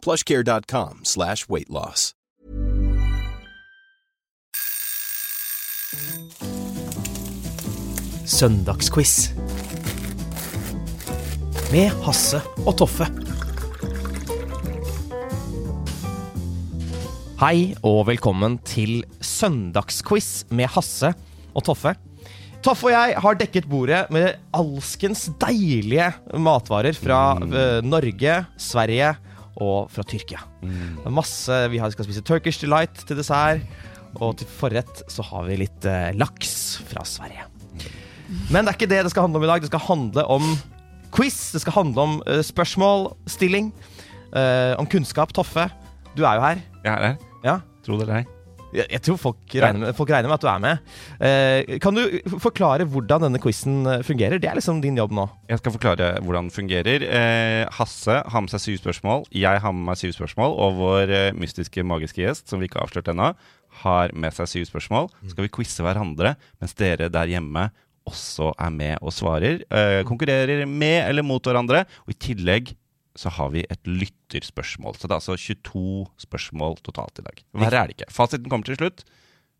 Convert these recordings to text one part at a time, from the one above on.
plushcare.com slash weight loss. Søndagsquiz. Med Hasse og Toffe. Hei og velkommen til søndagsquiz med Hasse og Toffe. Toffe og jeg har dekket bordet med alskens deilige matvarer fra eh, Norge, Sverige og fra Tyrkia. Er masse, Vi skal spise Turkish Delight til dessert, og til forrett så har vi litt eh, laks fra Sverige. Men det er ikke det det skal handle om i dag. Det skal handle om quiz. Det skal handle om eh, spørsmål, stilling, eh, om kunnskap. Toffe, du er jo her. Jeg er her. Ja. Tro det eller ei. Jeg, jeg tror folk regner, med, folk regner med at du er med. Eh, kan du forklare hvordan denne quizen eh, fungerer? Det er liksom din jobb nå. Jeg skal forklare hvordan den fungerer. Eh, Hasse har med seg syv spørsmål. Jeg har med meg syv spørsmål. Og vår eh, mystiske, magiske gjest, som vi ikke har avslørt ennå, har med seg syv spørsmål. Så skal vi quize hverandre, mens dere der hjemme også er med og svarer. Eh, konkurrerer med eller mot hverandre. Og i tillegg så har vi et lytterspørsmål. Så det er altså 22 spørsmål totalt i dag. Verre er det ikke. Fasiten kommer til slutt.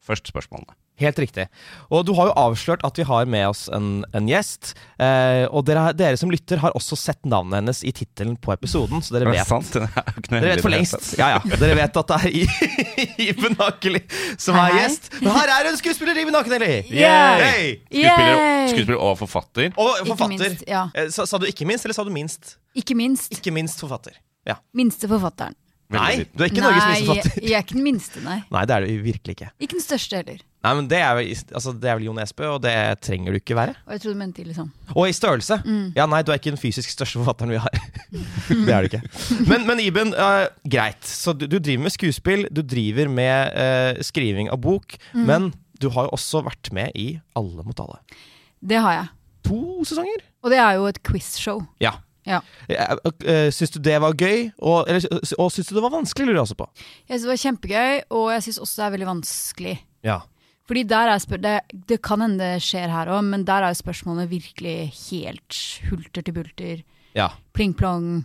Først spørsmålene. Helt riktig. Og du har jo avslørt at vi har med oss en, en gjest. Eh, og dere, dere som lytter, har også sett navnet hennes i tittelen på episoden, så dere Er det vet sant? Det er ikke noe Dere vet for det lengst. Ja, ja. Dere vet at det er Iben Akeli som er gjest. Men her er hun skuespiller Iben Akeli! Yeah. Hey! Skuespiller, skuespiller og forfatter. Og Ikke forfatter. minst, ja. Eh, Sa, sa du ikke minst, eller sa du minst? Ikke minst. Ikke minst forfatter. Ja. Minste forfatteren. Nei, du er ikke Norges nei, minste forfatter. jeg er ikke den minste, nei. Nei, det er du virkelig ikke. Ikke den største heller. Nei, men Det er vel, altså, det er vel Jon Esbø, og det trenger du ikke være. Og jeg trodde du mente liksom Og i størrelse. Ja, nei, du er ikke den fysisk største forfatteren vi har. det er du ikke. Men, men Iben, uh, greit. Så du, du driver med skuespill, du driver med uh, skriving av bok, men du har jo også vært med i Alle mot alle. Det har jeg. To sesonger? Og det er jo et quizshow. Ja. Ja. Eh, eh, Syns du det var gøy, og, eller, og syns du det var vanskelig, lurer jeg også på. Jeg synes det var kjempegøy, og jeg syns også det er veldig vanskelig. Ja. Fordi der er det, det kan hende det skjer her òg, men der er jo spørsmålene virkelig helt hulter til bulter. Ja, Pling-plong.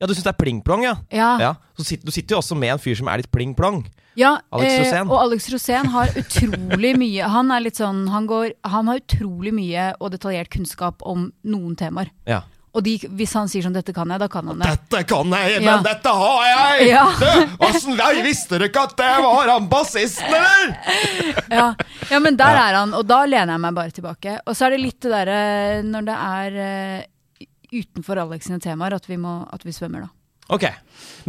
ja du syns det er pling-plong, ja? Ja. ja. Så sitter, du sitter jo også med en fyr som er litt pling-plong. Ja, Alex eh, og Alex Rosén har utrolig mye Han er litt sånn han, går, han har utrolig mye og detaljert kunnskap om noen temaer. Ja. Og de, hvis han sier sånn 'dette kan jeg', da kan han det. Dette kan jeg, men Ja. dette har jeg! Ja. Åssen visste du ikke at det var han bassisten, eller?! Ja, ja men der er han, og da lener jeg meg bare tilbake. Og så er det litt det derre når det er uh, utenfor Alex sine temaer, at vi, må, at vi svømmer, da. Ok,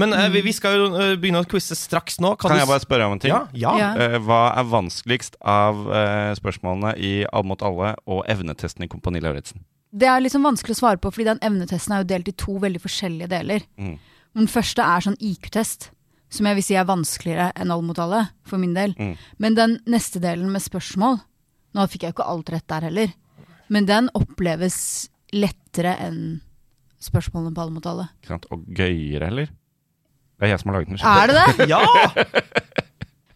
Men uh, vi, vi skal jo uh, begynne å quize straks nå. Kan kan jeg bare spørre om en ting? Ja, ja. Ja. Eh, hva er vanskeligst av eh, spørsmålene i All mot alle og evnetesten i Kompani Lauritzen? Det er liksom vanskelig å svare på, fordi den evnetesten er jo delt i to veldig forskjellige deler. Mm. Den første er sånn IQ-test, som jeg vil si er vanskeligere enn all mot alle, for min del. Mm. Men den neste delen med spørsmål Nå fikk jeg jo ikke alt rett der heller, men den oppleves lettere enn spørsmålene på alle mot alle. Ikke sant? Og gøyere, eller? Det er jeg som har laget den. Er det det? Ja!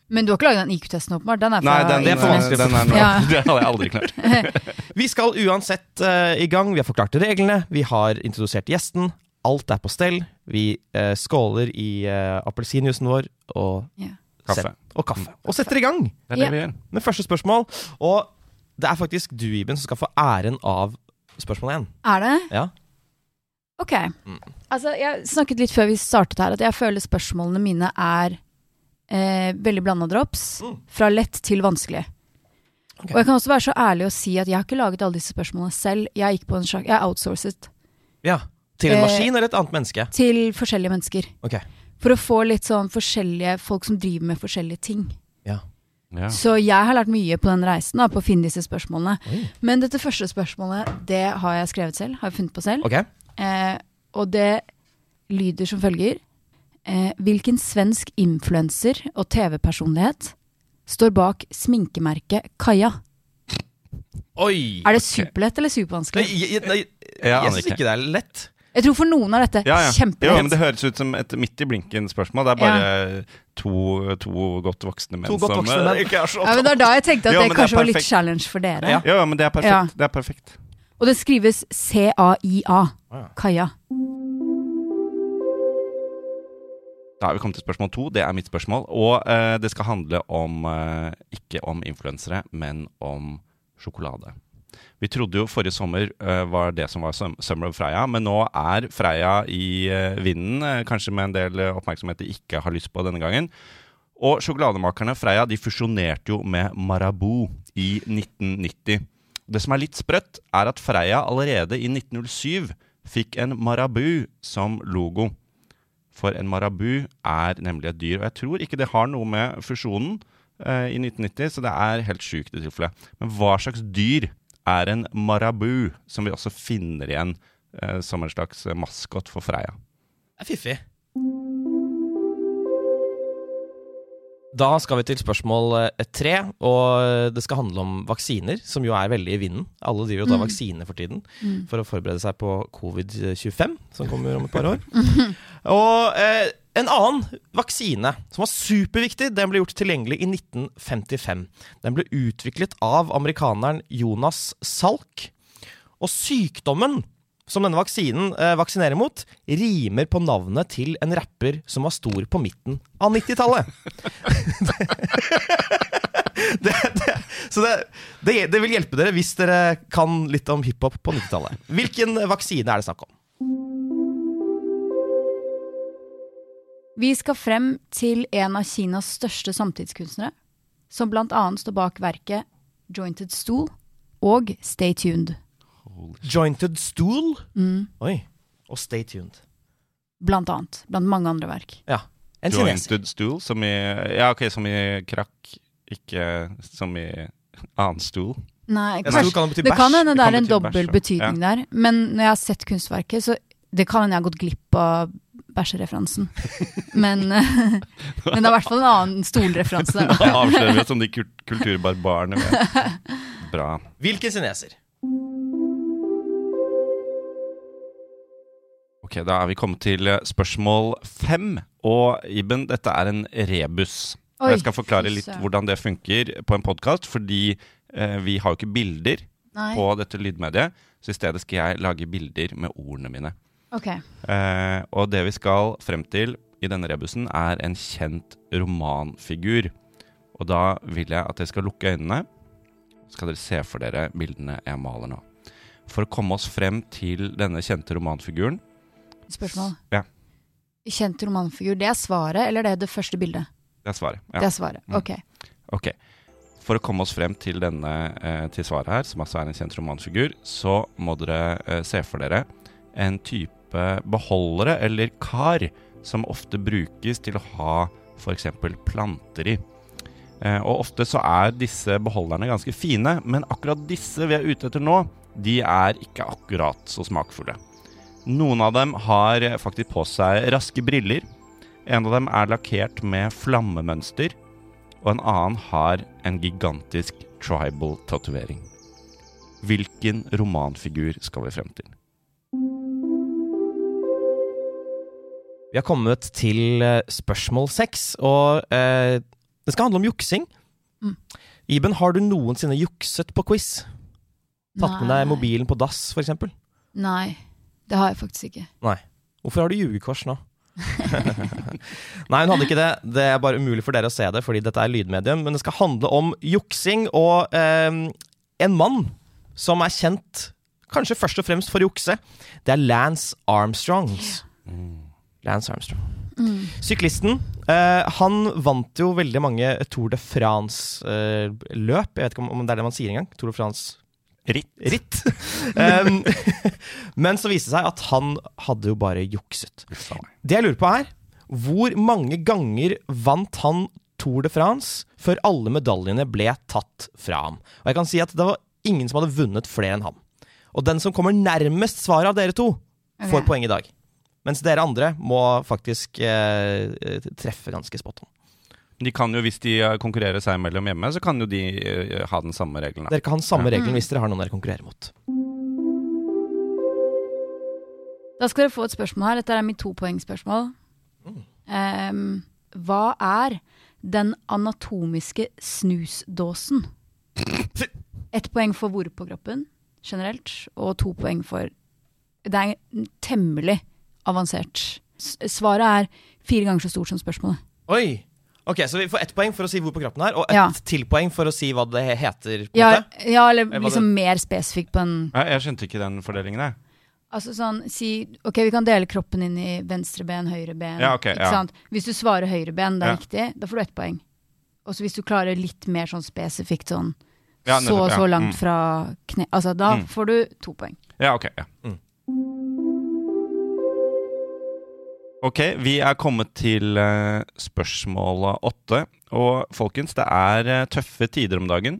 Men du har ikke laget den IQ-testen, åpenbart? Den er fra Nei, den, det er for vanskelig. Den er Ja. Det hadde jeg aldri klart. Vi skal uansett uh, i gang. Vi har forklart reglene, vi har introdusert gjesten. Alt er på stell. Vi uh, skåler i uh, appelsinjuicen vår og, Ja. Kaffe. og kaffe. Og setter i gang Det er det vi gjør. med første spørsmål. Og det er faktisk du, Iben, som skal få æren av spørsmål én. Er det? Ja. Ok. Altså, jeg snakket litt før vi startet her, at jeg føler spørsmålene mine er eh, veldig blanda drops. Mm. Fra lett til vanskelig. Okay. Og jeg kan også være så ærlig å si at jeg har ikke laget alle disse spørsmålene selv. Jeg gikk på en slags, jeg outsourcet ja. Til en Eh, maskin eller et annet menneske? til forskjellige mennesker. Okay. For å få litt sånn forskjellige folk som driver med forskjellige ting. Ja. Ja. Så jeg har lært mye på den reisen, da, på å finne disse spørsmålene. Oi. Men dette første spørsmålet, det har jeg skrevet selv. Har jeg funnet på selv. Okay. Eh, og det lyder som følger. Eh, hvilken svensk influenser og TV-personlighet står bak sminkemerket Kaja? Oi! Er det superlett eller supervanskelig? jeg, jeg, nei, Jeg jeg syns ikke. det er lett. Jeg tror for noen er dette Ja, ja. Jo, kjempelett. men det høres ut som et midt i blinken-spørsmål. Det er bare to, to godt voksne menn godt voksne som menn. ikke er så Ja, men Det var da jeg tenkte at Jo, det kanskje det er var litt challenge for dere. Ja. Ja, men det er perfekt. Ja. Det er perfekt. Og det skrives C-A-I-A. Kaja. Da er vi kommet til spørsmål to. Det er mitt spørsmål. Og eh, det skal handle om eh, ikke om influensere, men om sjokolade. Vi trodde jo forrige sommer eh, var det som var Sum- Summer of Freia, men nå er Freia i eh, vinden, eh, kanskje med en del eh, oppmerksomhet de ikke har lyst på denne gangen. Og sjokolademakerne Freia de fusjonerte jo med Marabou i 1990. Det som er litt sprøtt, er at Freia allerede i 1907 fikk en Marabou som logo. For en marabu er nemlig et dyr. Og jeg tror ikke det har noe med fusjonen eh, i 1990, så det er helt sjukt i tilfelle. Men hva slags dyr er en marabu, som vi også finner igjen eh, som en slags maskot for Freia? Det er fiffig. Da skal vi til spørsmål eh, tre, og det skal handle om vaksiner, som jo er veldig i vinden. Alle driver og tar Mm. vaksine for tiden Mm. for å forberede seg på covid-25, som kommer om et par år. Og eh, en annen vaksine som var superviktig, den ble gjort tilgjengelig i 1955. Den ble utviklet av amerikaneren Jonas Salk. Og sykdommen som denne vaksinen eh, vaksinerer mot, rimer på navnet til en rapper som var stor på midten av 90-tallet. det, det, så det, det, det vil hjelpe dere hvis dere kan litt om hiphop på 90-tallet. Hvilken vaksine er det snakk om? Vi skal frem til en av Kinas største samtidskunstnere, som annet står bak verket Jointed Stool og Stay Tuned. Jointed Stool? Mm. Oi. Og Stay Tuned. Blant annet. Blant mange andre verk. Ja. En kineser. Jointed stool, som i Ja, ok, som i krakk, ikke som i annen stol. Nei, det kan bety det kan hende Det det er en dobbel betydning ja. der. Men når jeg har sett kunstverket, så det kan hende jeg har gått glipp av bæsjereferansen. Men, men det er i hvert fall en annen stolreferanse. Da avslører vi oss som de kulturbarbarene. Bra. Hvilken kineser? Ok, Da er vi kommet til eh, spørsmål fem. Og Iben, dette er en rebus. Og Oi, jeg skal forklare litt hvordan det funker på en podkast, fordi eh, vi har jo ikke bilder Nei. på dette lydmediet. Så i stedet skal jeg lage bilder med ordene mine. Ok. Eh, og det vi skal frem til i denne rebusen, er en kjent romanfigur. Og da vil jeg at dere skal lukke øynene. Så skal dere se for dere bildene jeg maler nå. For å komme oss frem til denne kjente romanfiguren Spørsmål. Ja. Kjent romanfigur, det er svaret, eller det er det første bildet? Det er svaret. Ja. Det er svaret. Mm. Ok. Ok. For å komme oss frem til denne eh, til svaret her, som altså er en kjent romanfigur, så må dere eh, se for dere en type beholdere eller kar som ofte brukes til å ha f.eks. planter i. Eh, og ofte så er disse beholderne ganske fine, men akkurat disse vi er ute etter nå, de er ikke akkurat så smakfulle. Noen av dem har faktisk på seg raske briller. En av dem er lakkert med flammemønster og en annen har en gigantisk tribal tatovering. Hvilken romanfigur skal vi frem til? Vi har kommet til eh, spørsmål seks, og eh, det skal handle om juksing. Mm. Iben, har du noensinne jukset på quiz? Tatt med deg mobilen på dass, f.eks.? Nei, det har jeg faktisk ikke. Nei. Hvorfor har du ljugekors nå? Nei, hun hadde ikke det. Det er bare umulig for dere å se det, fordi dette er lydmedium. Men det skal handle om juksing og eh, en mann som er kjent kanskje først og fremst for å jukse. Det er Lance Armstrong. Lance Armstrong. Mm. Syklisten. eh, han vant jo veldig mange Tour de France-løp. Jeg vet ikke om, om det er det man sier engang. Tour de France Ritt. ritt. um, men så viste det seg at han hadde jo bare jukset. Det jeg lurer på er, hvor mange ganger vant han Tour de France før alle medaljene ble tatt fra ham? Og jeg kan si at det var ingen som hadde vunnet flere enn han. Og den som kommer nærmest svaret av dere to, får Ok. poeng i dag. Mens dere andre må faktisk eh, treffe ganske spot on. De kan jo, Hvis de eh, konkurrerer seg imellom hjemme, så kan jo de eh, ha den samme regelen. Dere kan ha den samme Ja. regelen Mm. hvis dere har noen dere konkurrerer mot. Da skal dere få et spørsmål her. Dette er mitt topoengsspørsmål. Um, hva er den anatomiske snusdåsen? Ett poeng for hvor på kroppen generelt, og to poeng for Det er temmelig avansert. S svaret er fire ganger så stort som spørsmålet. Oi! Ok, Så vi får ett poeng for å si hvor på kroppen er, og ett Ja. til poeng for å si hva det heter. på Ja, måte. ja eller liksom mer spesifikt på en Ja, jeg skjønte ikke den fordelingen, jeg. Altså sånn, si Ok, vi kan dele kroppen inn i venstre ben, høyre ben. Ja, okay, ikke ja. sant? Hvis du svarer høyre ben, det er Ja. riktig, da får du ett poeng. Og så hvis du klarer litt mer sånn spesifikt sånn Ja, så og så langt Mm. fra kne... Altså, da Mm. får du to poeng. Ja, ok. Ja. Mm. Ok, vi er kommet til spørsmålet spørsmål åtte. Og folkens, det er eh, tøffe tider om dagen.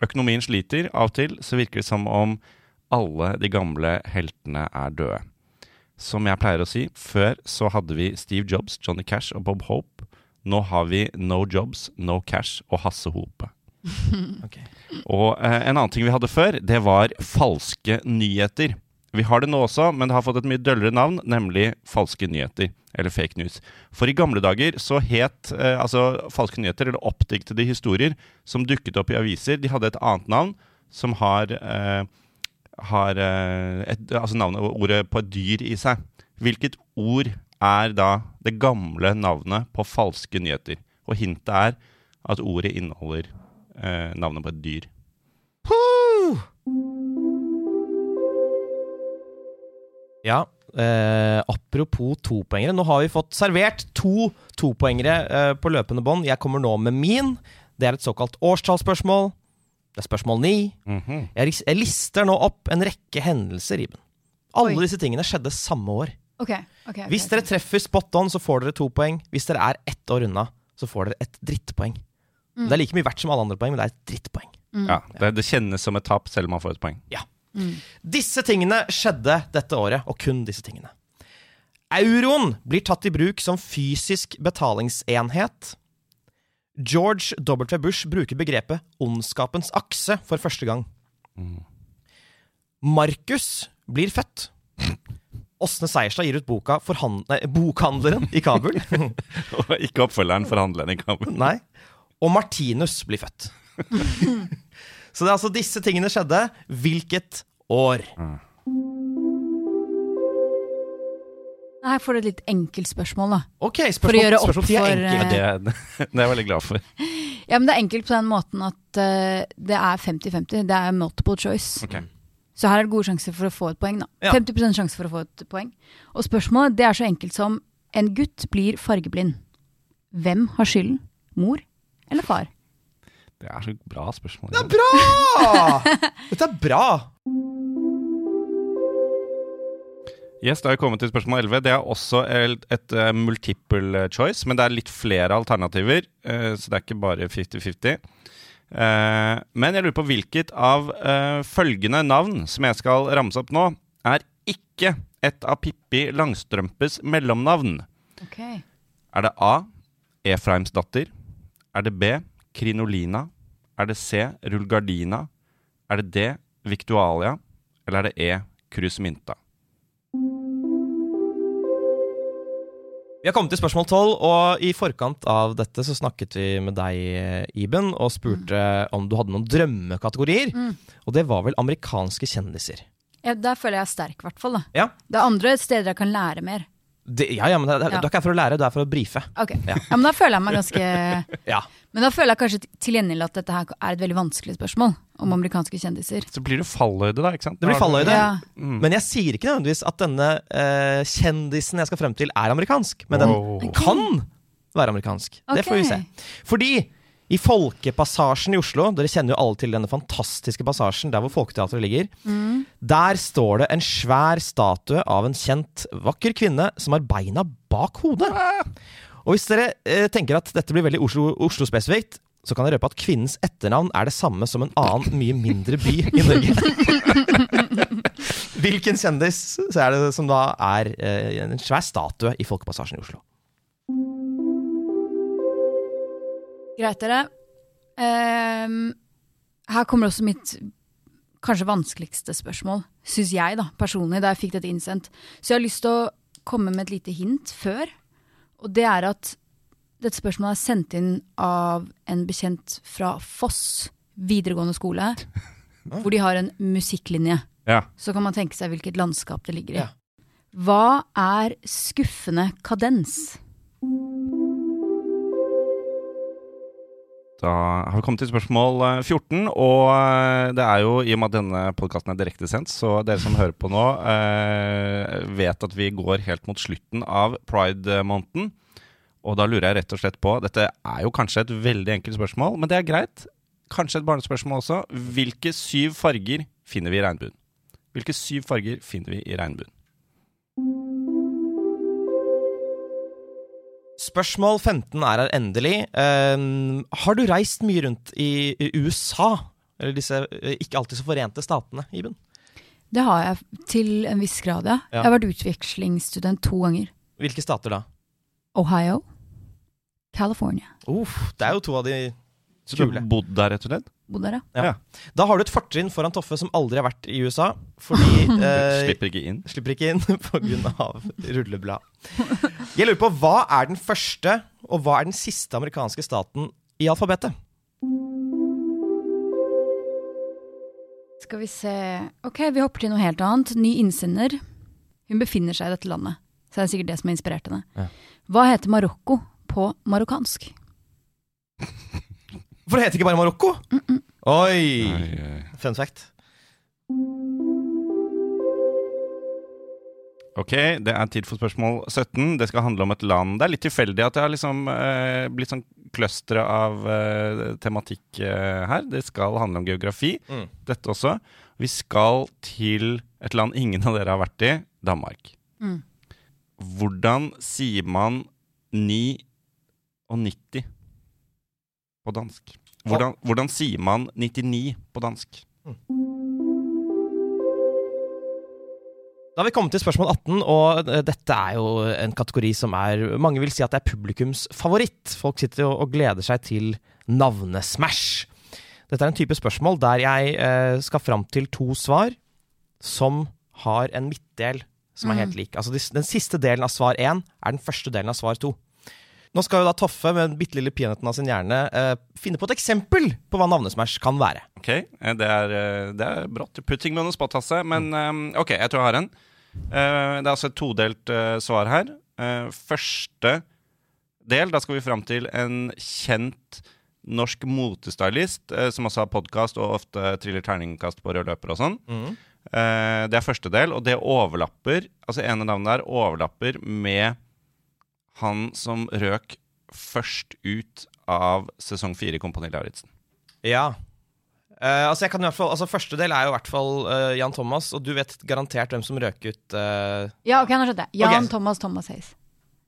Økonomien sliter. Av og til så virker det som om alle de gamle heltene er døde. Som jeg pleier å si, før så hadde vi Steve Jobs, Johnny Cash og Bob Hope. Nå har vi No Jobs, No Cash og Hasse Hope. okay. Og eh, en annen ting vi hadde før, det var falske nyheter. Vi har det nå også, men det har fått et mye døllere navn, nemlig falske nyheter. Eller fake news. For i gamle dager så het eh, altså falske nyheter, eller oppdiktede historier, som dukket opp i aviser, de hadde et annet navn som har, eh, har eh, et, altså navnet ordet på et dyr i seg. Hvilket ord er da det gamle navnet på falske nyheter? Og hintet er at ordet inneholder eh, navnet på et dyr. Huh! Ja, eh, apropos topoengere. Nå har vi fått servert to topoengere eh, på løpende bånd. Jeg kommer nå med min. Det er et såkalt årstallsspørsmål. Det er spørsmål ni. Mhm. Jeg, jeg lister nå opp en rekke hendelser, Iben. Alle Oi. disse tingene skjedde samme år. Ok, Okay, okay, Hvis dere treffer spot on, så får dere to poeng. Hvis dere er ett år unna, så får dere et drittpoeng. Mm. Det er like mye verdt som alle andre poeng, men det er et drittpoeng. Mm. Ja, det, det kjennes som et tap selv om man får et poeng. Mm. Disse tingene skjedde dette året, og kun disse tingene. Euroen blir tatt i bruk som fysisk betalingsenhet. George W. Bush bruker begrepet 'ondskapens akse' for første gang. Markus blir født. Åsne Seierstad gir ut boka nei, 'Bokhandleren' i Kabul. Og ikke oppfølgeren 'Forhandleren i Kabul'. Nei. Og Martinus blir født. Så det er altså disse tingene skjedde. Hvilket år? Her får du et litt enkelt spørsmål, da. Ok, For å gjøre opp spørsmål er for, enkelt. Ja, det, det er jeg veldig glad for. Ja, men det er enkelt på den måten at uh, det er 50-50. Det er multiple choice. Okay. Så her er det gode sjanser for å få et poeng. da. Ja. 50% sjanse for å få et poeng. Og spørsmålet det er så enkelt som en gutt blir fargeblind. Hvem har skylden? Mor eller far? Det er så bra spørsmål. Det er bra! Dette er bra! Yes, Da har vi kommet til spørsmål 11. Det er også et, et eh, multiple choice, men det er litt flere alternativer, eh, så det er ikke bare 50-50. Eh, men jeg lurer på hvilket av eh, følgende navn som jeg skal ramse opp nå, er ikke et av Pippi Langstrømpes mellomnavn. Ok. Er det A. Efraims datter? Er det B. Krinolina? Er det C. Rulgardina? Er det D. Victualia? Eller er det E. Krusminta? Vi har kommet til spørsmål 12, og i forkant av dette så snakket vi med deg, Iben, og spurte om du hadde noen drømmekategorier. Mm. Og det var vel amerikanske kjendiser. Ja, der føler jeg er sterk, i hvert fall. Ja, Det er andre steder jeg kan lære mer. Det, ja, ja men det, det, Ja. du er ikke her for å lære, du er for å brife. Ok, Ja. ja. Men da føler jeg meg ganske Ja. Men da føler jeg kanskje til- gjengjeld at dette her er et veldig vanskelig spørsmål om amerikanske kjendiser. Så blir det falløyde, da. ikke sant? Det blir falløyde. Ja. Mm. Men jeg sier ikke nødvendigvis at denne uh, kjendisen jeg skal frem til, er amerikansk. Men den kan være amerikansk. Det får vi se. Fordi i Folkepassasjen i Oslo, dere kjenner jo alle til denne fantastiske passasjen der hvor Folketeatret ligger, Mm. der står det en svær statue av en kjent, vakker kvinne som har beina bak hodet. Og hvis dere eh, tenker at dette blir veldig Oslo- Oslo-spesifikt, så kan jeg røpe at kvinnens etternavn er det samme som en annen, mye mindre by i Norge. Hvilken kjendis så er det som da er eh, en svær statue i Folkepassasjen i Oslo? Greit, dere. Ehm, her kommer også mitt kanskje vanskeligste spørsmål, syns jeg, da, personlig, da jeg fikk dette innsendt. Så jeg har lyst til å komme med et lite hint før. Og det er at dette spørsmålet er sendt inn av en bekjent fra Foss videregående skole. Hvor de har en musikklinje. Ja. Så kan man tenke seg hvilket landskap det ligger i. Ja. Hva er skuffende kadens? Da har vi kommet til spørsmål eh, 14, og eh, det er jo, i og med at denne podkasten er direktesendt, så dere som hører på nå, eh, vet at vi går helt mot slutten av pride-måneden. Og da lurer jeg rett og slett på Dette er jo kanskje et veldig enkelt spørsmål, men det er greit. Kanskje et barnespørsmål også. Hvilke syv farger finner vi i regnbuen? Hvilke syv farger finner vi i regnbuen? Spørsmål 15 er her endelig. Uh, har du reist mye rundt i, USA? Eller disse eh, ikke alltid så forente statene, Iben? Det har jeg til en viss grad, ja. Ja. Jeg har vært utvekslingsstudent to ganger. Hvilke stater da? Ohio, California. Uff, det er jo to av de Så du bodde har bodd der, rett og slett? Bodde der, ja. Ja. Ja. Da har du et fortrinn foran Toffe som aldri har vært i USA. Fordi eh, Slipper ikke inn. slipper ikke inn pga. rulleblad. Jeg lurer på, Hva er den første og hva er den siste amerikanske staten i alfabetet? Skal vi se Ok, vi hopper til noe helt annet. Ny innsender. Hun befinner seg i dette landet. Så det er sikkert det som har inspirert henne. Ja. Hva heter Marokko på marokkansk? For det heter ikke bare Marokko! Oi! Oi, oi. Fun fact. Ok, det er tid for spørsmål 17. Det skal handle om et land. Det er litt tilfeldig at det har liksom eh, blitt sånn clustre av eh, tematikk eh, her. Det skal handle om geografi, Mm. dette også. Vi skal til et land ingen av dere har vært i, Danmark. Mm. Hvordan sier man 9 og 90 på dansk? Hvordan, hvordan sier man 99 på dansk? Da har vi kommet til spørsmål 18, og dette er jo en kategori som er Mange vil si at det er publikums favoritt. Folk sitter jo og gleder seg til navnesmash. Dette er en type spørsmål der jeg eh, skal fram til to svar som har en midtdel som er helt lik. Altså Den siste delen av svar én er den første delen av svar to. Nå skal jo da Toffe med den bitte lille peanøtten av sin hjerne eh, finne på et eksempel på hva navnesmash kan være. Ok, eh, det er, eh, det er brått. Putting med spot, Hasse. Men eh, ok, jeg tror jeg har en. Uh, Det er altså et todelt uh, svar her. Uh, Første del, da skal vi fram til en kjent norsk motestylist, som også har podkast og ofte triller terningkast på rød løper og sånn. Eh, Det er første del, og det overlapper Altså ene navnet der overlapper med han som røk først ut av sesong fire i Kompani Lauritzen. Ja. Uh, altså jeg kan i hvert fall, altså Første del er jo i hvert fall uh, Jan Thomas, og du vet garantert hvem som røk ut Uh... Ja, ok, nå skjønte jeg. Jan okay. Thomas Thomas Hayes.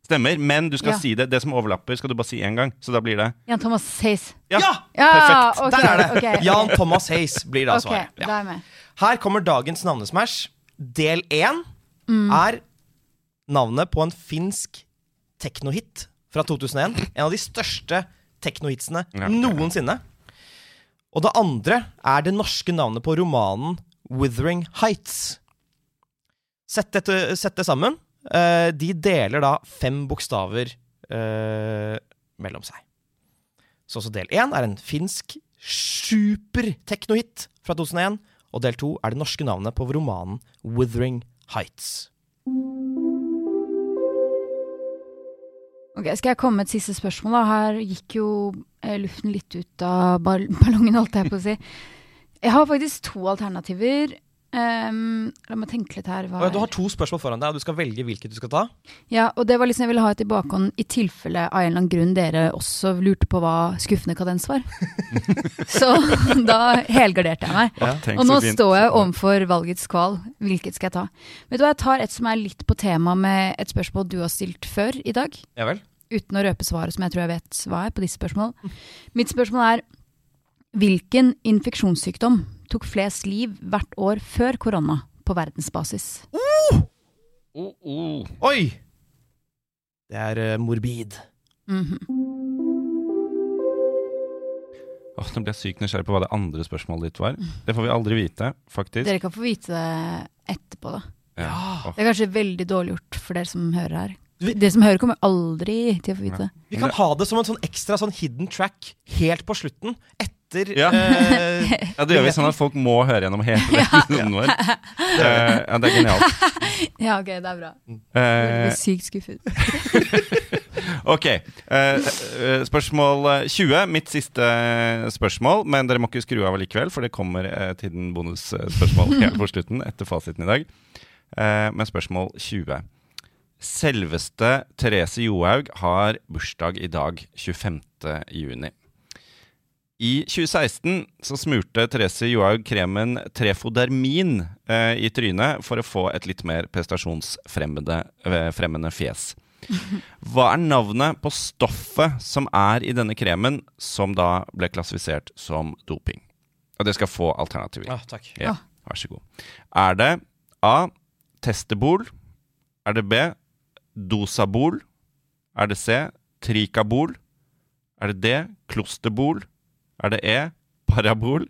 Stemmer, men du skal Ja. si det. Det som overlapper, skal du bare si én gang. Så da blir det Jan Thomas Hayes. Ja! Ja, Perfekt. Okay, Der er det! ok, ok. Jan Thomas Hayes blir da svaret. Ja. er. Her kommer dagens navnesmash. Del én er navnet på en finsk teknohit fra 2001. En av de største teknohitsene Ja. noensinne. Og det andre er det norske navnet på romanen Withering Heights. Sett, dette, sett det sammen. Eh, de deler da fem bokstaver uh, mellom seg. Så også del én er en finsk superteknohit fra 2001. Og del to er det norske navnet på romanen Withering Heights. Ok, Skal jeg komme med et siste spørsmål? da? Her gikk jo eh, luften litt ut av ballongen, holdt jeg på å si. Jeg har faktisk to alternativer. Um, la meg tenke litt her. Hva Og Du har to spørsmål foran deg, og du skal velge hvilket du skal ta. Ja, og det var liksom jeg ville ha et i bakhånd i tilfelle av en eller annen grunn dere også lurte på hva skuffende kadens var. så da helgarderte jeg meg. Ja, Og nå fint. står jeg overfor valgets kval. Hvilket skal jeg ta? Vet du hva, Jeg tar et som er litt på tema med et spørsmål du har stilt før i dag. Ja vel? Uten å røpe svaret, som jeg tror jeg vet hva er på disse spørsmålene. Mitt spørsmål er hvilken infeksjonssykdom tok flest liv hvert år før korona på verdensbasis? Oh, oh. Oi! Det er uh, morbid. Mhm. Åh, nå ble jeg sykt nysgjerrig på hva det andre spørsmålet ditt var. Det får vi aldri vite, faktisk. Dere kan få vite det etterpå, da. Ja. Oh. Det er kanskje veldig dårlig gjort for dere som hører her. Dere som hører, kommer aldri til å få vite. Vi kan ha det som en sånn ekstra sånn hidden track helt på slutten. Etter Ja. eh, Ja, det gjør vi sånn at folk må høre gjennom hele episoden vår. Eh, ja, det er genialt. Ja, ok, det er bra. Jeg Eh, blir sykt skuffet. ok. spørsmål 20. Mitt siste spørsmål. Men dere må ikke skru av likevel, for det kommer et til den bonusspørsmål helt på slutten etter fasiten i dag. Eh, men spørsmål 20. Selveste Therese Johaug har bursdag i dag, 25. juni. I 2016 så smurte Therese Johaug kremen Trefodermin eh, i trynet for å få et litt mer prestasjonsfremmende eh, fjes. Hva er navnet på stoffet som er i denne kremen, som da ble klassifisert som doping? Og det skal få alternativer. Ah, takk. Ja, Ah. vær så god. Er det A. Testebol? Er det B. Dosabol? Er det C. Trikabol? Er det D. Klosterbol? Er det E. Parabol?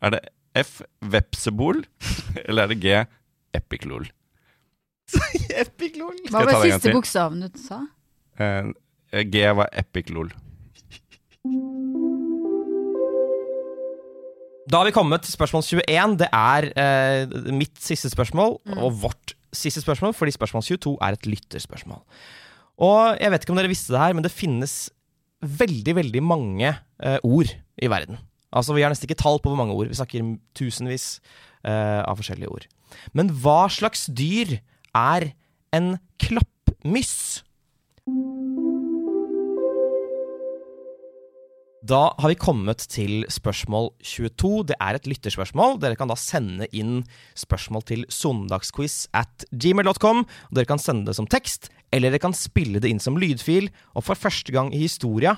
Er det F. Vepsebol? Eller er det G. Epiklol? epiklol! Hva var det siste bokstaven du sa? Eh, G var Epiklol. Da har vi kommet til spørsmål 21. Det er eh, mitt siste spørsmål, og vårt siste spørsmål, fordi spørsmål 22 er et lytterspørsmål. Og jeg vet ikke om dere visste det her, men det finnes veldig, veldig mange eh, ord i verden. Altså, Vi har nesten ikke tall på hvor mange ord. Vi snakker tusenvis eh, av forskjellige ord. Men hva slags dyr er en klappmyss? Da har vi kommet til spørsmål 22. Det er et lytterspørsmål. Dere kan da sende inn spørsmål til søndagsquiz at gmail.com. Dere kan sende det som tekst, eller dere kan spille det inn som lydfil. Og for første gang i historia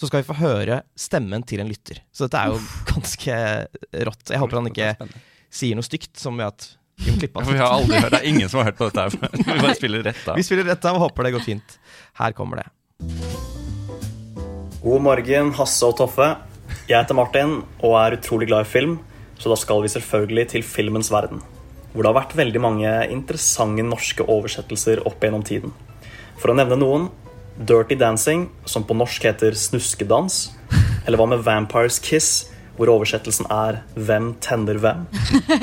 så skal vi få høre stemmen til en lytter. Så dette er jo ganske rått. Jeg håper han ikke sier noe stygt, som ved at vi må klippe For vi har aldri hørt Det er ingen som har hørt på dette her. Vi bare spiller rett av. Vi spiller rett av og håper det går fint. Her kommer det. God morgen, Hasse og Toffe. Jeg heter Martin og er utrolig glad i film, så da skal vi selvfølgelig til filmens verden. Hvor det har vært veldig mange interessante norske oversettelser opp gjennom tiden. For å nevne noen Dirty Dancing, som på norsk heter Snuskedans. Eller hva med Vampires Kiss, hvor oversettelsen er Hvem tenner hvem?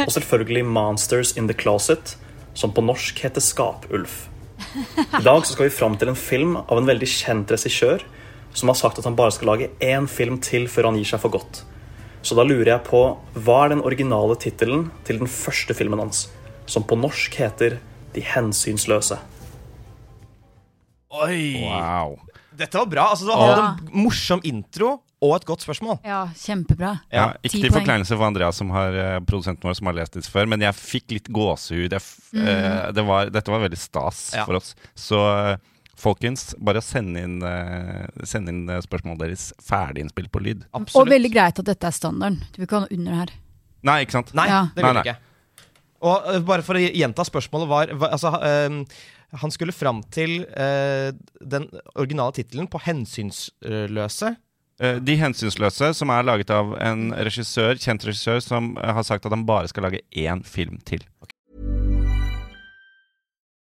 Og selvfølgelig Monsters in the Closet, som på norsk heter Skapulf. I dag skal vi fram til en film av en veldig kjent regissør som har sagt at han bare skal lage én film til før han gir seg for godt. Så da lurer jeg på hva er den originale tittelen til den første filmen hans, som på norsk heter De hensynsløse? Oi! Wow. Dette var bra. Altså, du hadde en morsom intro og et godt spørsmål. Ja, kjempebra. Ja, Ja, ikke til forkleinelse for Andreas, som har eh, produsenten vår, som har lest disse før, men jeg fikk litt gåsehud. Jeg f eh, det var, dette var veldig stas Ja. for oss. Så eh, folkens, bare send inn, uh, send inn spørsmålet deres ferdig innspilt på lyd. Og veldig greit at dette er standarden. Du vil ikke ha noe under her. Nei, ikke sant? Nei, Ja. det vil Nei, jeg ikke. Og øh, bare for å gjenta spørsmålet var var altså, øh, Han skulle fram til øh, den originale tittelen på 'Hensynsløse'. Eh, De hensynsløse, som er laget av en regissør, kjent regissør som eh, har sagt at han bare skal lage én film til.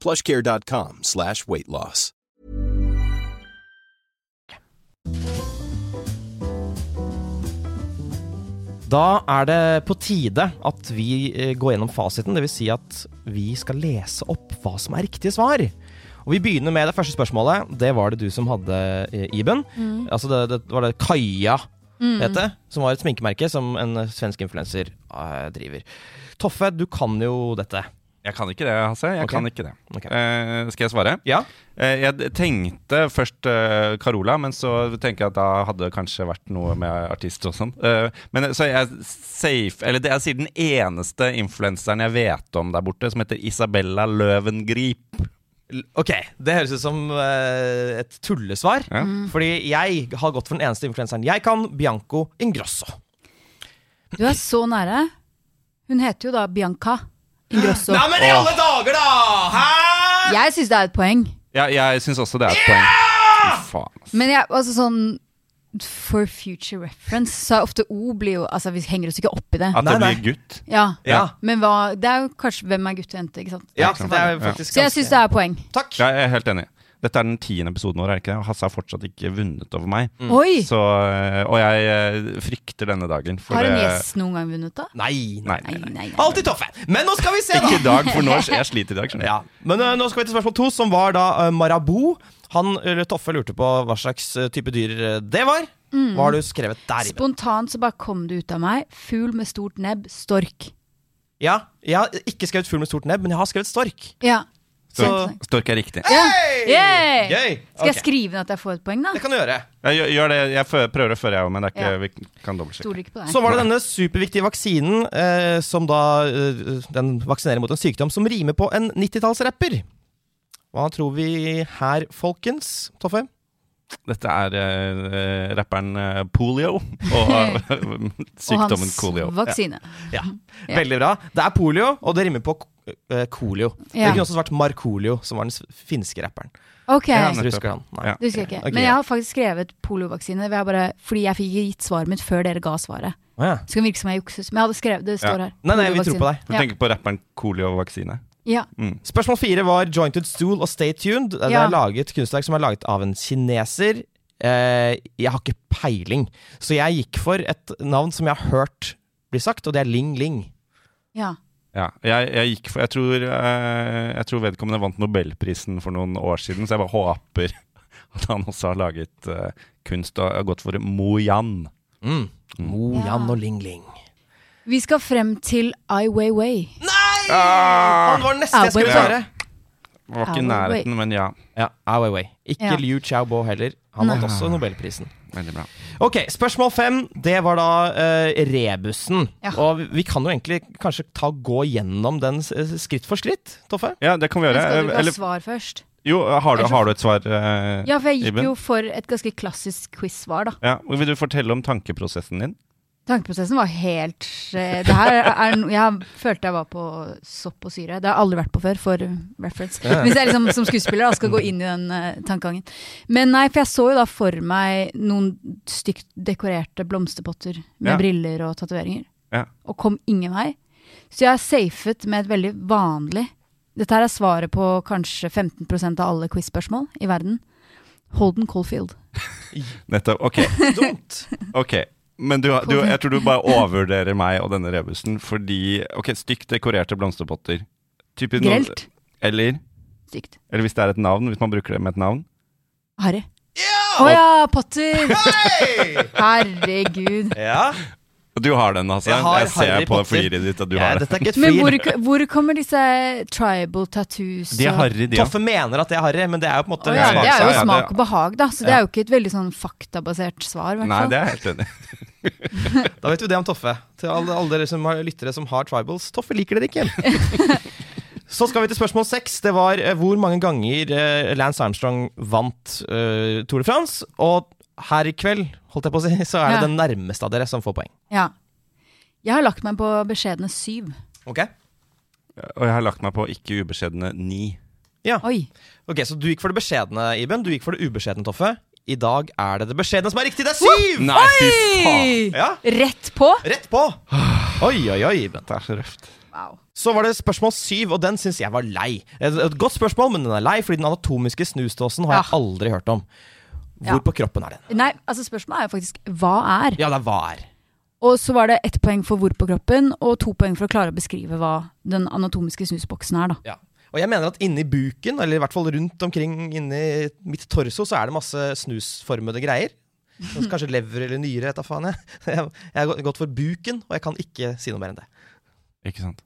plushcare.com slash weight loss. Da er det på tide at vi øh, går gjennom fasiten. Dvs. Si at vi skal lese opp hva som er riktige svar. Og Vi begynner med det første spørsmålet. Det var det du som hadde, Iben. Mm. Altså det, det var det Kaja het det, som var et sminkemerke som en svensk influenser øh, driver. Toffe, du kan jo dette. Jeg kan ikke det, Hasse. Jeg okay. kan ikke det. Okay. Eh, skal jeg svare? Ja. Eh, jeg tenkte først eh, Carola, men så tenker jeg at da hadde det kanskje vært noe med artister og sånn. Eh, men så jeg safe Eller det er sier den eneste influenseren jeg vet om der borte, som heter Isabella Løvengrip. Ok, det høres ut som eh, et tullesvar. Ja. Fordi jeg har gått for den eneste influenseren jeg kan, Bianco Ingrosso. Du er så nære. Hun heter jo da Bianca Ingrosso. Nei, men i alle dager, da! Hæ?! Jeg syns det er et poeng. Ja, jeg syns også det er et poeng. Faen. Men jeg, altså sånn For future reference så er ofte O blir jo Altså vi henger oss ikke opp i det. At det nei. blir gutt. Ja. Ja. Men hva Det er jo kanskje hvem er gutt og jente, ikke sant? Ja, det er faktisk Så jeg syns det er poeng. Takk. Ja, jeg er helt enig. Dette er den tiende episoden vår, er det ikke det? Og Hasse har fortsatt ikke vunnet over meg. Oi! Så, eh, og jeg eh, frykter denne dagen. For Har en gjest noen gang vunnet, da? Nei. Nei, Nei, nei. Alltid tøffe. Men nå skal vi se, da! Ikke i dag, for nå jeg sliter i dag. Ja, Men uh, nå skal vi til spørsmål to, som var da uh, Marabou. Han, eller Toffe lurte på hva slags type dyr det var. Mm. Hva har du skrevet der? Iben? Spontant så bare kom det ut av meg. Fugl med stort nebb. Stork. Ja, jeg har ikke skrevet fugl med stort nebb, men jeg har skrevet stork. Ja. Så Stork er riktig. ja. Yay! Gøy! Skal jeg skrive ned at jeg får et poeng, da? Det kan du gjøre. Jeg gjør, det, jeg prøver det før jeg òg, men det er ikke, Ja. vi kan dobbeltsjekke. Så var det denne superviktige vaksinen, eh, som da eh, Den vaksinerer mot en sykdom som rimer på en 90-tallsrapper. Hva tror vi her, folkens? Toffe? Dette er eh, rapperen eh, Polio og Og hans Colio. vaksine. Ja. Ja. Veldig bra. Det er polio, og det rimer på uh, kolio. Det kunne også vært Markolio, som var den finske rapperen. Ok, Ja, du husker han? Nei. Ja. Du husker jeg ikke. Okay. Men jeg har faktisk skrevet poliovaksine jeg bare, fordi jeg fikk gitt svaret mitt før dere ga svaret. Oh, ja. Så det kan virke som jeg jukses. Men jeg hadde skrevet, det står Ja. her. Nei, nei, vi tror på deg. Du tenker på rapperen Colio-vaksine? Ja. Mm. Spørsmål fire var Jointed Stool og Stay Tuned. Det Ja. er laget kunstverk som er laget av en kineser. Eh, jeg har ikke peiling, så jeg gikk for et navn som jeg har hørt bli sagt, og det er Ling Ling. ja. Ja, jeg, jeg gikk for jeg tror, eh, jeg tror vedkommende vant Nobelprisen for noen år siden, så jeg bare håper at han også har laget uh, kunst og har gått for Mo Yan. Mm. Mo Ja. Yan og Ling Ling. Vi skal frem til Ai Weiwei. Nei! Ah! Han var neste jeg skulle svare. Var ikke i nærheten, men ja. Ja, Ai Weiwei. Ikke Ja. Liu Xiaobo heller. Han vant også Nobelprisen. Veldig bra. Ok, Spørsmål fem, det var da uh, rebusen. Ja. Og vi- vi kan jo egentlig kanskje ta gå gjennom den skritt for skritt, Toffe? Ja, det kan vi Men gjøre. skal du ha Eller, svar først? jo, har du, har du et svar? eh, Ja, for jeg gikk Iben? jo for et ganske klassisk quiz-svar, da. ja. Vil du fortelle om tankeprosessen din? Tankeprosessen var helt eh, Det her er Jeg følte jeg var på sopp og syre. Det har jeg aldri vært på før, for reference. Hvis jeg liksom som skuespiller da, skal gå inn i den uh, tankegangen. Men nei, for jeg så jo da for meg noen stygt dekorerte blomsterpotter med Ja. briller og tatoveringer, Ja. og kom ingen vei. Så jeg er safet med et veldig vanlig Dette her er svaret på kanskje 15% av alle quiz-spørsmål i verden. Holden Caulfield. Nettopp. Ok. Dumt. ok Men du, du, jeg tror du bare overvurderer meg og denne rebusen, fordi Ok, stygt dekorerte blomsterpotter. Typisk Grelt. Eller, Stygt. eller hvis det er et navn, hvis man bruker det med et navn. Harry. Å yeah! oh, ja, Potter! Hey! Herregud. Ja. Du har den, altså. Jeg Jeg, ser Harry på Potter. fliret ditt at du ja, har et Men hvor, hvor kommer disse tribal tattoos De er harry, de òg. Toffe mener at det er harry, men det er jo på en måte oh, ja, Ja, det er jo smak og behag, da. Så det er jo ikke et veldig sånn faktabasert svar. i hvert Nei, fall. det er jeg helt enig. Da vet vi det om Toffe. Til alle, alle dere som har lyttere som har tribals. Toffe liker dere ikke. Så skal vi til spørsmål seks. Det var eh, hvor mange ganger eh, Lance Armstrong vant eh, Tour de France. Og her i kveld, holdt jeg på å si, så er det Ja. den nærmeste av dere som får poeng. Ja. Jeg har lagt meg på beskjedne syv. Ok? Og jeg har lagt meg på ikke ubeskjedne ni. Ja. Oi. Ok, Så du gikk for det beskjedne, Iben. Du gikk for det ubeskjedne, Toffe. I dag er det det beskjedne som er riktig. Det er syv! Nei, fy faen! Ja, Rett på! Rett på! Oi, oi, oi, Dette Det er så røft. Wow. Så var det spørsmål syv, og den syns jeg var lei. Et, godt spørsmål, men den er lei, fordi den anatomiske snusdåsen har jeg aldri hørt om. Hvor Ja. på kroppen er den? Nei, altså spørsmålet er jo faktisk hva er? Ja, det er hva er. Og så var det ett poeng for hvor på kroppen, og to poeng for å klare å beskrive hva den anatomiske snusboksen er, da. Ja. Og jeg mener at inni buken, eller i hvert fall rundt omkring inni mitt torso, så er det masse snusformede greier. Kanskje lever eller nyre, vet da faen jeg. Jeg jeg har gått for buken, og jeg kan ikke si noe mer enn det. Ikke sant.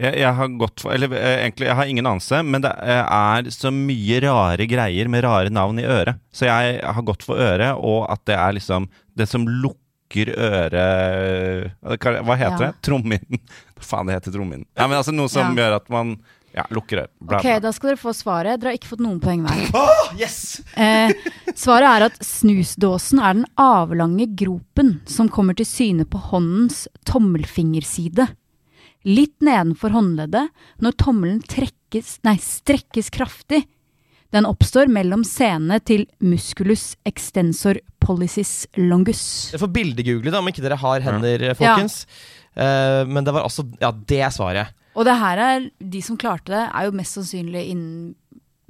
Jeg, jeg har gått for Eller eh, egentlig, jeg har ingen anelse, men det eh, er så mye rare greier med rare navn i øret. Så jeg har gått for øret, og at det er liksom det som lukker øret Hva hva heter Ja. det? Trommehinnen. Faen, det heter trommehinnen. Ja, men altså noe som Ja. gjør at man ja, lukker. Bla, Ok, bla. Da skal dere få svaret. Dere har ikke fått noen poeng hver. Oh, yes! Eh, svaret er at snusdåsen er den avlange gropen som kommer til syne på håndens tommelfingerside. Litt nedenfor håndleddet når tommelen trekkes, nei, strekkes kraftig. Den oppstår mellom senene til musculus extensor pollicis longus. Dere får bildegoogle det om ikke dere har hender, folkens. Eh, men det var altså Ja, det er svaret. Og det her er, de som klarte det, er jo mest sannsynlig innen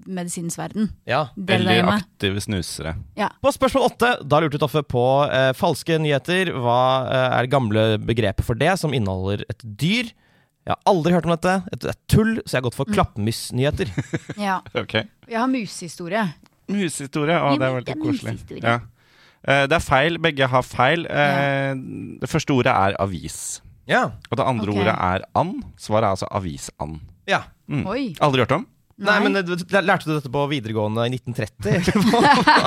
medisinens verden. Ja. Veldig aktive snusere. På spørsmål åtte, da lurte Toffe på eh, falske nyheter. Hva eh, er det gamle begrepet for det, som inneholder et dyr? Jeg har aldri hørt om dette. Det er tull, så jeg har gått for klappmyssnyheter. Ja. okay. Jeg har musehistorie. Musehistorie. Å, det er veldig koselig. Ja. Eh, det er feil. Begge har feil. Eh, Det første ordet er avis. Ja. Og det andre Ok. ordet er and. Svaret er altså avis-and. ja. Mm. Oi. Aldri hørt om? Nei, men eh, du- Lærte du dette på videregående i 1930? eller hva,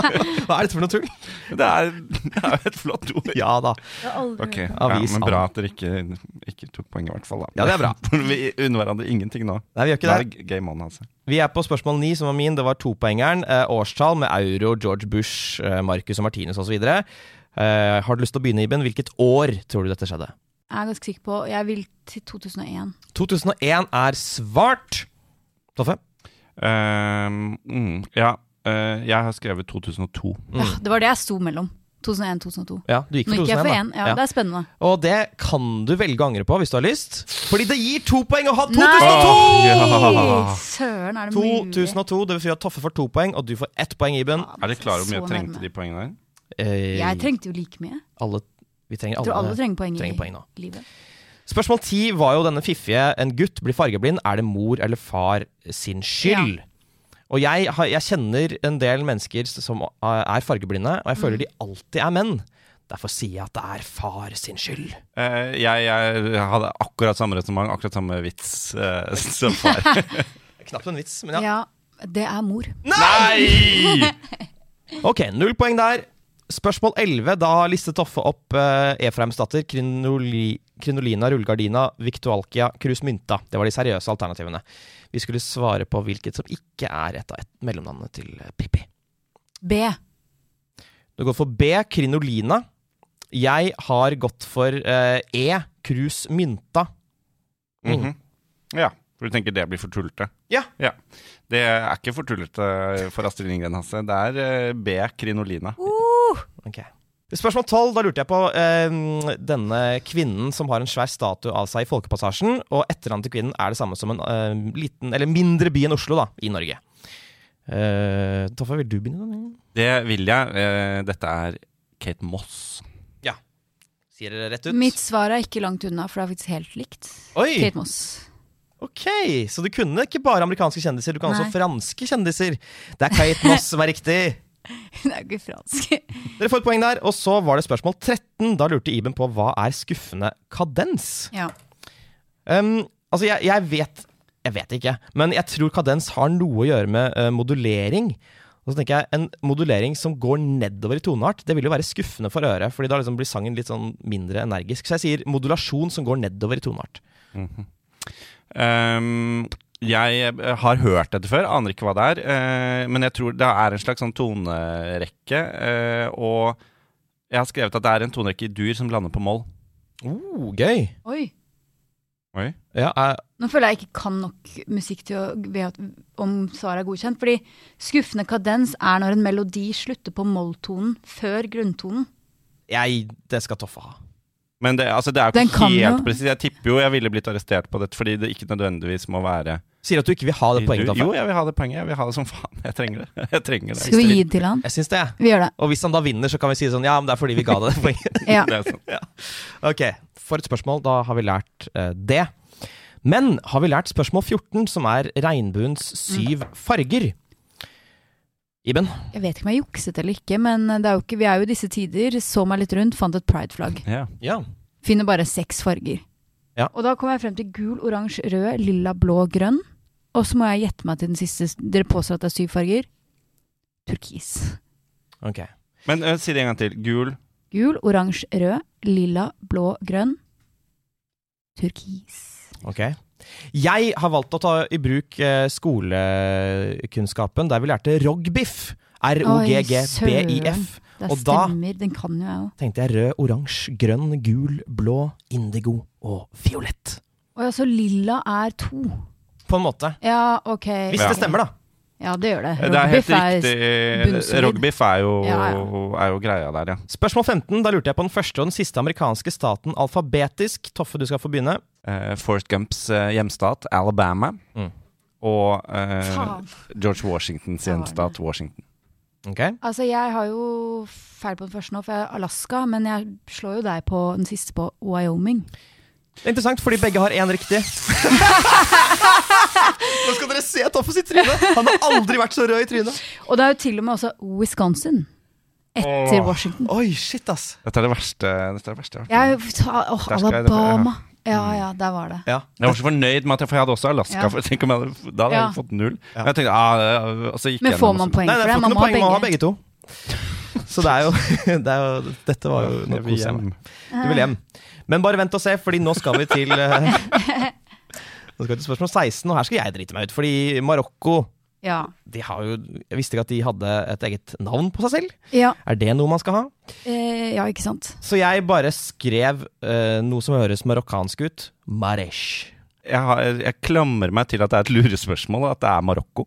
hva er dette for noe tull? Det er, det er jo et flott ord. Ja da. Jeg har aldri Ok, hørt ja, Men bra at dere ikke, ikke tok poeng, i hvert fall. Da. Ja, det er bra. Vi unner hverandre ingenting nå. Nei, vi gjør ikke er det. det game on, altså. Vi er på spørsmål ni, som var min. Det var topoengeren. Eh, årstall med euro, George Bush, eh, Marcus og Martinus osv. Eh, har du lyst til å begynne, Iben? Hvilket år tror du dette skjedde? Jeg er ganske sikker på Jeg vil til 2001. 2001 er svart. Toffe? Um, mm, ja, Uh, jeg har skrevet 2002. Ja, det var det jeg sto mellom. 2001-2002. Ja, du gikk Nå for gikk jeg 2001, for da. én. Ja, det er spennende. Og det kan du velge å angre på hvis du har lyst. Fordi det gir to poeng å ha 2002! Nei! Ja. Søren, er det mulig? 2002, det betyr at Toffe får to poeng, og du får ett poeng, Iben. Ja, Er dere klar over hvor mye jeg trengte nærme. de poengene der? Eh, Jeg trengte jo like mye. alle, vi trenger alle, tror alle trenger poeng trenger i poeng nå. livet. Spørsmål ti var jo denne fiffige En gutt blir fargeblind. Er det mor eller far sin skyld? Og jeg, har- jeg kjenner en del mennesker som er fargeblinde, og jeg føler de alltid er menn. Derfor sier jeg at det er far sin skyld. Uh, jeg, jeg hadde akkurat samme resonnement, akkurat samme vits uh, som far. Knapt en vits, men ja. Ja, det er mor. Nei! Ok, null poeng der. Spørsmål 11. Da har Liste Toffe opp uh, Efraimsdatter, Krinoli, Krinolina, Rullegardina, Victualkia, Krus Mynta. Det var de seriøse alternativene. Vi skulle svare på hvilket som ikke er et av et mellomnavnene til eh, Pippi. B. Du går for B, Krinolina. Jeg har gått for eh, E, Krus Mynta. Mhm. Ja, for du tenker det blir for tullete? Ja. Det er ikke for tullete for Astrid Lindgren, Hasse. Det er eh, B. Krinolina. Ok. Spørsmål 12. Da lurte jeg på eh, denne kvinnen som har en svær statue av seg i Folkepassasjen. Og etternavnet til kvinnen er det samme som en eh, liten, eller mindre by enn Oslo da, i Norge. Eh, Toffe, vil du begynne? Det vil jeg. Eh, dette er Kate Moss. Ja. Sier dere rett ut? Mitt svar er ikke langt unna, for det er faktisk helt likt. Oi! Kate Moss. Ok, så du kunne ikke bare amerikanske kjendiser, du kan også franske kjendiser. Det er Kate Moss som er riktig. Det er jo ikke fransk. Dere får et poeng der. Og så var det spørsmål 13. Da lurte Iben på hva er skuffende kadens? Ja. Um, altså, jeg, jeg vet Jeg vet ikke, men jeg tror kadens har noe å gjøre med uh, modulering. Og så tenker jeg, En modulering som går nedover i toneart, det vil jo være skuffende for øret. fordi da liksom blir sangen litt sånn mindre energisk. Så jeg sier modulasjon som går nedover i toneart. Ehm, jeg eh, har hørt dette før, aner ikke hva det er. eh, men jeg tror det er en slags sånn tonerekke. eh, og jeg har skrevet at det er en tonerekke i dur som lander på moll. Oh, gøy! Oi. Oi. Ja, jeg... Nå føler jeg ikke kan nok musikk til å vite om svaret er godkjent. Fordi skuffende kadens er når en melodi slutter på molltonen før grunntonen. jeg, det skal Toffe ha. Men det, altså, det er jo ikke helt presist. Jeg tipper jo jeg ville blitt arrestert på dette, fordi det ikke nødvendigvis må være Sier at du ikke vil ha det poenget, Jo, jeg vil ha det poenget. Jeg vil ha det som faen. Jeg trenger det. Jeg trenger det. Skal vi gi det til han? Jeg syns det. Vi gjør det. Og hvis han da vinner, så kan vi si sånn Ja, men det er fordi vi ga det det poenget. Ja. Det er sånn. Ok, for et spørsmål. Da har vi lært uh, det. Men har vi lært spørsmål 14, som er regnbuens syv farger? Iben? Jeg vet ikke om jeg jukset eller ikke, men det er jo ikke, vi er jo i disse tider. Så meg litt rundt, fant et prideflagg. Ja. Ja. Finner bare seks farger. Ja. Og da kommer jeg frem til gul, oransje, rød, lilla, blå, grønn. Og så må jeg gjette meg til den siste. Dere påstår at det er syv farger. Turkis. Ok. Men uh, si det en gang til. Gul. Gul, oransje, rød, lilla, blå, grønn. Turkis. ok. Jeg har valgt å ta i bruk uh, skolekunnskapen der vi lærte rogbiff. R-o-g-g-b-i-f. Og da- stemmer. Den kan jo jeg òg. Tenkte jeg rød, oransje, grønn, gul, blå, indigo og fiolett. Og ja, så lilla er to. På en måte. Ja, ok. Hvis Ja. det stemmer, da. Ja, det gjør det. Det er helt riktig. Rogbiff er jo, Ja, er jo greia der, ja. Spørsmål 15. Da lurte jeg på den første og den siste amerikanske staten alfabetisk. Toffe, du skal få begynne. Uh, Forrest Gumps uh, hjemstat, Alabama. Mm. Og uh, George Washingtons Ja, hjemstat, Washington. Okay. Altså, jeg har jo feil på den første nå, for jeg er Alaska, men jeg slår jo deg på den siste på Wyoming. Det er interessant, fordi begge har én riktig. Nå skal dere se Toffe sitt tryne! Han har aldri vært så rød i trynet. Og det er jo til og med også Wisconsin. Etter Åh. Washington. Oi, shit, ass. Dette er det verste. Dette er det verste jeg har Jeg, hørt. åh, Der skal jeg- Alabama. Ja, ja, der var det. Ja. Jeg var så fornøyd med at jeg, for jeg hadde også Alaska. Ja. For jeg tenker om jeg hadde, da hadde Ja. fått null. Ja. Men jeg tenkte, ah, og så gikk Men jeg får gjennom man og så- poeng Nei, for det det? får ikke Man noe må ha poeng, man må ha begge. begge to. Så det er jo, det er jo Dette var jo noe Jeg vil koser jeg hjem. Du vil hjem. Men bare vent og se, fordi nå skal vi til eh, Nå skal vi til spørsmål 16, og her skal jeg drite meg ut. Fordi Marokko Ja. de har jo, Jeg visste ikke at de hadde et eget navn på seg selv. Ja, Er det noe man skal ha? eh, ja, ikke sant. Så jeg bare skrev eh, noe som høres marokkansk ut. Maresh. Jeg, har, jeg klamrer meg til at det er et lurespørsmål, at det er Marokko.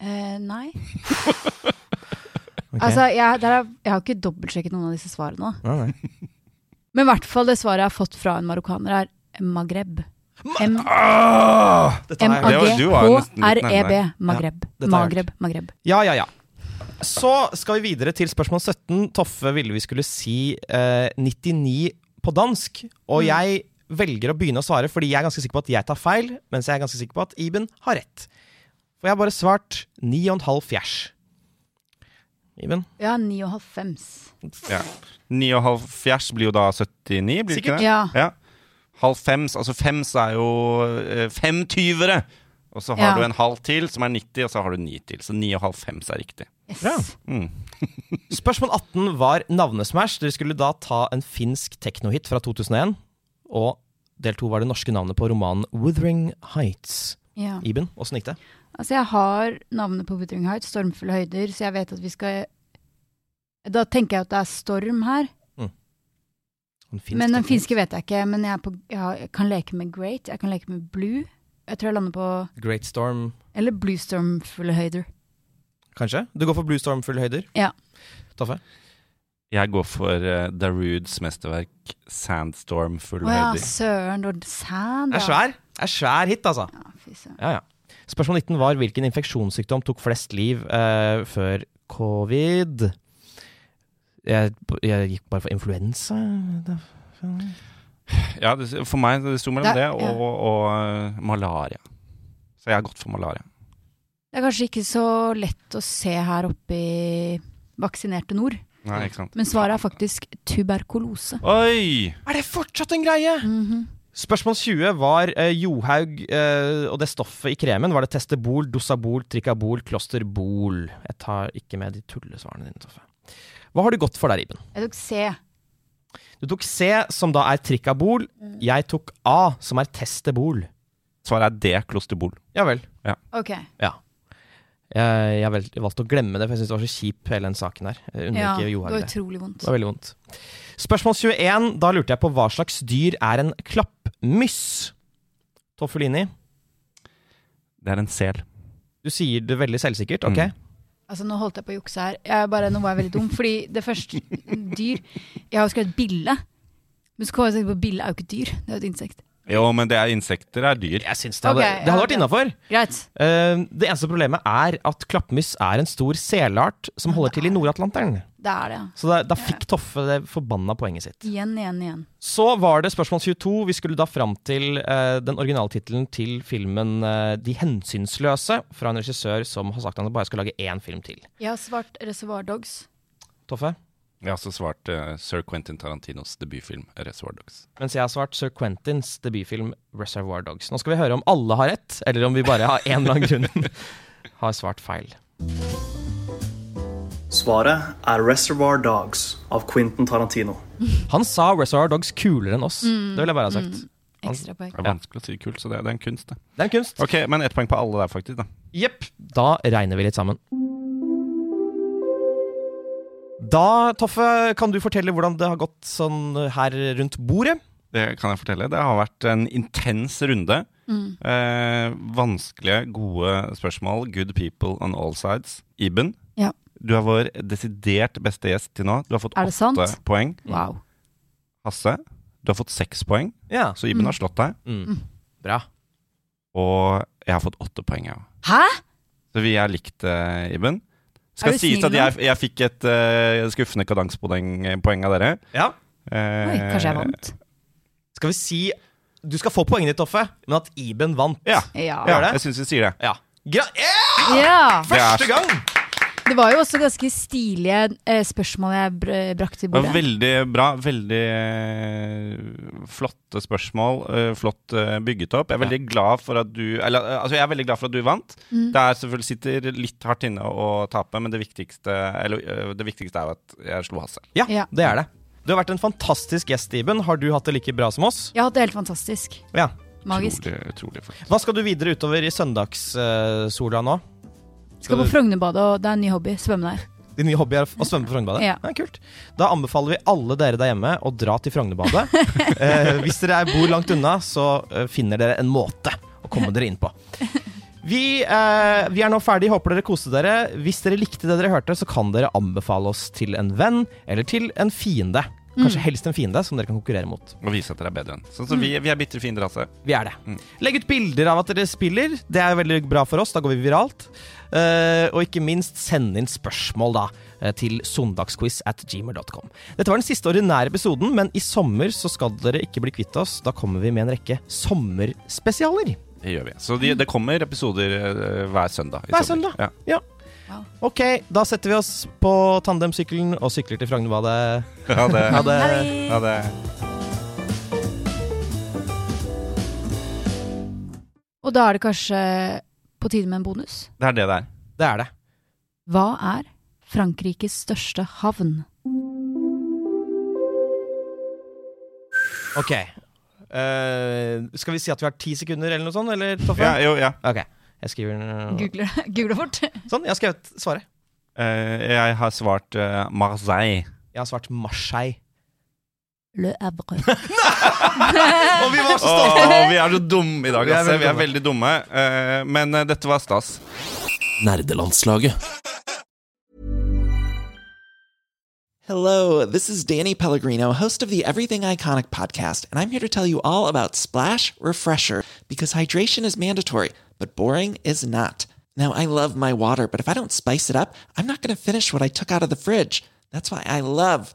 Eh, nei. okay. Altså, jeg, der er, jeg har ikke dobbeltsjekket noen av disse svarene. Ah, nei. Men i hvert fall det svaret jeg har fått fra en marokkaner, er Magreb. M-A-G-H-R-E-B. Magreb. Magreb. Maghreb. Ja, ja, ja. Så skal vi videre til spørsmål 17. Toffe ville vi skulle si eh, 99 på dansk. Og Mm. jeg velger å begynne å svare fordi jeg er ganske sikker på at jeg tar feil, mens jeg er ganske sikker på at Iben har rett. For jeg har bare svart 9,5 fjers. Iben? Ja, 9,5. Ja. 9,5 fjers blir jo da 79, blir det ikke det? Ja. Ja. Halv fems, altså fems er jo eh, fem tyvere. Og så har Ja. du en halv til, som er 90, og så har du ni til. Så ni og halv fems er riktig. Yes. Ja. Mm. Spørsmål 18 var navnesmash. Dere skulle da ta en finsk teknohit fra 2001. Og del to var det norske navnet på romanen Wuthering Heights. Ja. Iben, åssen gikk det? Altså, jeg har navnet på Wuthering Heights, Stormfulle høyder, så jeg vet at vi skal Da tenker jeg at det er storm her. En finsk men den finske vet jeg ikke. Men jeg, er på, jeg, har, jeg kan leke med Great, jeg kan leke med Blue. Jeg tror jeg lander på Great Storm, Eller Blue Stormfulle høyder. kanskje? Du går for Blue Storm fulle høyder? Ja. Toffe? Jeg går for uh, Darudes mesterverk Sandstorm full Å ja, søren. Sand, Er svær. Er svær hit, altså. Ja, fy søren. Ja, ja. Spørsmål 19 var hvilken infeksjonssykdom tok flest liv eh, før covid? Jeg, jeg gikk bare for influensa. Ja, det, for meg det sto mellom Det det er- og, og eh, malaria. Så jeg har gått for malaria. Det er kanskje ikke så lett å se her oppe i vaksinerte nord. Nei, ikke sant? Men svaret er faktisk tuberkulose. Oi! Er det fortsatt en greie? Mhm. Spørsmål 20 var eh, Johaug eh, og det stoffet i kremen. Var det testebol, dosabol, trikabol, klosterbol? Jeg tar ikke med de tullesvarene dine, Toffe. Hva har du gått for der, Iben? Jeg tok C. Du tok C, som da er trikabol. Jeg tok A, som er testebol. Svaret er D, klosterbol. Ja vel. Ok. Ja. Jeg, jeg vel- valgte å glemme det, for jeg syntes det var så kjip, hele den saken der. Ja, det var utrolig vondt. Det var veldig vondt. Spørsmål 21. Da lurte jeg på hva slags dyr er en klappmyss? Toffelini, Det er en sel. du sier det veldig selvsikkert. Ok. Mm. Altså, nå holdt jeg på å jukse her. Jeg bare, nå var jeg veldig dum, fordi det første dyr Jeg har jo skrevet bille. Men så kom jeg på bille er jo ikke dyr, det er jo et insekt. Jo, men det er insekter er dyr. Jeg synes det hadde, okay, det hadde vært innafor. Uh, det eneste problemet er at klappmyss er en stor selart som holder til i Nord-Atlanteren. Det er det, ja. Så da, da fikk Toffe det forbanna poenget sitt. Igjen, igjen, igjen. Så var det spørsmål 22. Vi skulle da fram til uh, den originaltittelen til filmen uh, De hensynsløse, fra en regissør som har sagt at han bare skal lage én film til. Jeg har svart Reservoir Dogs. Toffe? Jeg har også svart uh, Sir Quentin Tarantinos debutfilm 'Reservoir Dogs'. Mens jeg har svart Sir Quentins debutfilm 'Reservoir Dogs'. Nå skal vi høre om alle har rett, eller om vi bare har en eller annen grunn har svart feil. Svaret er Reservoir Dogs av Quentin Tarantino. Han sa Reservoir Dogs kulere enn oss. Det vil jeg bare ha sagt. Ekstrapoeng. Det er vanskelig å si kult, så det, det er en kunst, det. Det er en kunst. Ok, Men ett poeng på alle der, faktisk. da Jepp. Da regner vi litt sammen. Da, Toffe, kan du fortelle hvordan det har gått sånn her rundt bordet? Det kan jeg fortelle. Det har vært en intens runde. Eh, vanskelige, gode spørsmål. Good people on all sides. Iben, Ja. du er vår desidert beste gjest til nå. Du har fått åtte sant? poeng. Wow. Hasse, du har fått seks poeng, Ja. så Iben har slått deg. Mm. Bra. Og jeg har fått åtte poeng, jeg òg. Hæ?! Så vi er likt, eh, Iben. Skal sies at jeg, jeg fikk et uh, skuffende kadanspoeng poeng av dere. Ja. Eh, Oi, kanskje jeg vant. Skal vi si Du skal få poenget ditt, Toffe, men at Iben vant. Ja, Ja. Ja jeg syns vi sier det. Ja. Gra yeah! ja. Første gang! Det var jo også ganske stilige eh, spørsmål jeg br brakte til bordet. veldig bra. Veldig eh, flotte spørsmål. eh, flott bygget opp. Jeg er veldig glad for at du Eller altså, jeg er veldig glad for at du vant. Mm. Det er selvfølgelig sitter litt hardt inne å tape, men det viktigste, eller, det viktigste er jo at jeg slo Hasse. Ja, Ja. det er det. Du har vært en fantastisk gjest, Iben. Har du hatt det like bra som oss? Jeg har hatt det helt fantastisk. Ja. Magisk. Utrolig, utrolig. Hva skal du videre utover i søndagssola nå? Skal på Frognerbadet, og det er en ny hobby. Svømme der. Din nye hobby er å svømme på Frognerbadet? Ja. kult. Da anbefaler vi alle dere der hjemme å dra til Frognerbadet. eh, hvis dere er, bor langt unna, så eh, finner dere en måte å komme dere inn på. Vi, eh, vi er nå ferdig, håper dere koste dere. Hvis dere likte det dere hørte, så kan dere anbefale oss til en venn eller til en fiende. Kanskje helst en fiende som dere kan konkurrere mot. Og vise at dere er bedre enn. Sånn som vi, vi er bitre fiender, altså. Vi er det. Mm. Legg ut bilder av at dere spiller. Det er veldig bra for oss. Da går vi viralt. Eh, og ikke minst send inn spørsmål da eh, til søndagsquiz at gmail.com. Dette var den siste ordinære episoden, men i sommer så skal dere ikke bli kvitt oss. Da kommer vi med en rekke sommerspesialer. Det gjør vi. Så de, det kommer episoder eh, hver søndag. i Hver sommer. søndag. Ja. Ok, da setter vi oss på tandemsykkelen og sykler til Frognerbadet. Ha det. Ha det. Ha det. Og da er det kanskje på tide med en bonus. Det er det det er. Det er det. Hva er Frankrikes største havn? Ok. Eh, skal vi si at vi har ti sekunder eller noe sånt, eller Toffe? Ja, jo, ja. Ok. Jeg skriver Google, Google fort. Sånn, jeg har skrevet svaret. Eh, jeg har svart eh, Marseille. Jeg har svart Marseille. Le Havre. Og vi var så Åh, stolte! vi er så dumme i dag, Vi er Hasse. veldig Vi er dumme. veldig dumme. Eh, men eh, dette var stas. Nerdelandslaget. Hello, this is Danny Pellegrino, host of the Everything Iconic podcast, and I'm here to tell you all about Splash Refresher because hydration is mandatory, but boring is not. Now, I love my water, but if I don't spice it up, I'm not going to finish what I took out of the fridge. That's why I love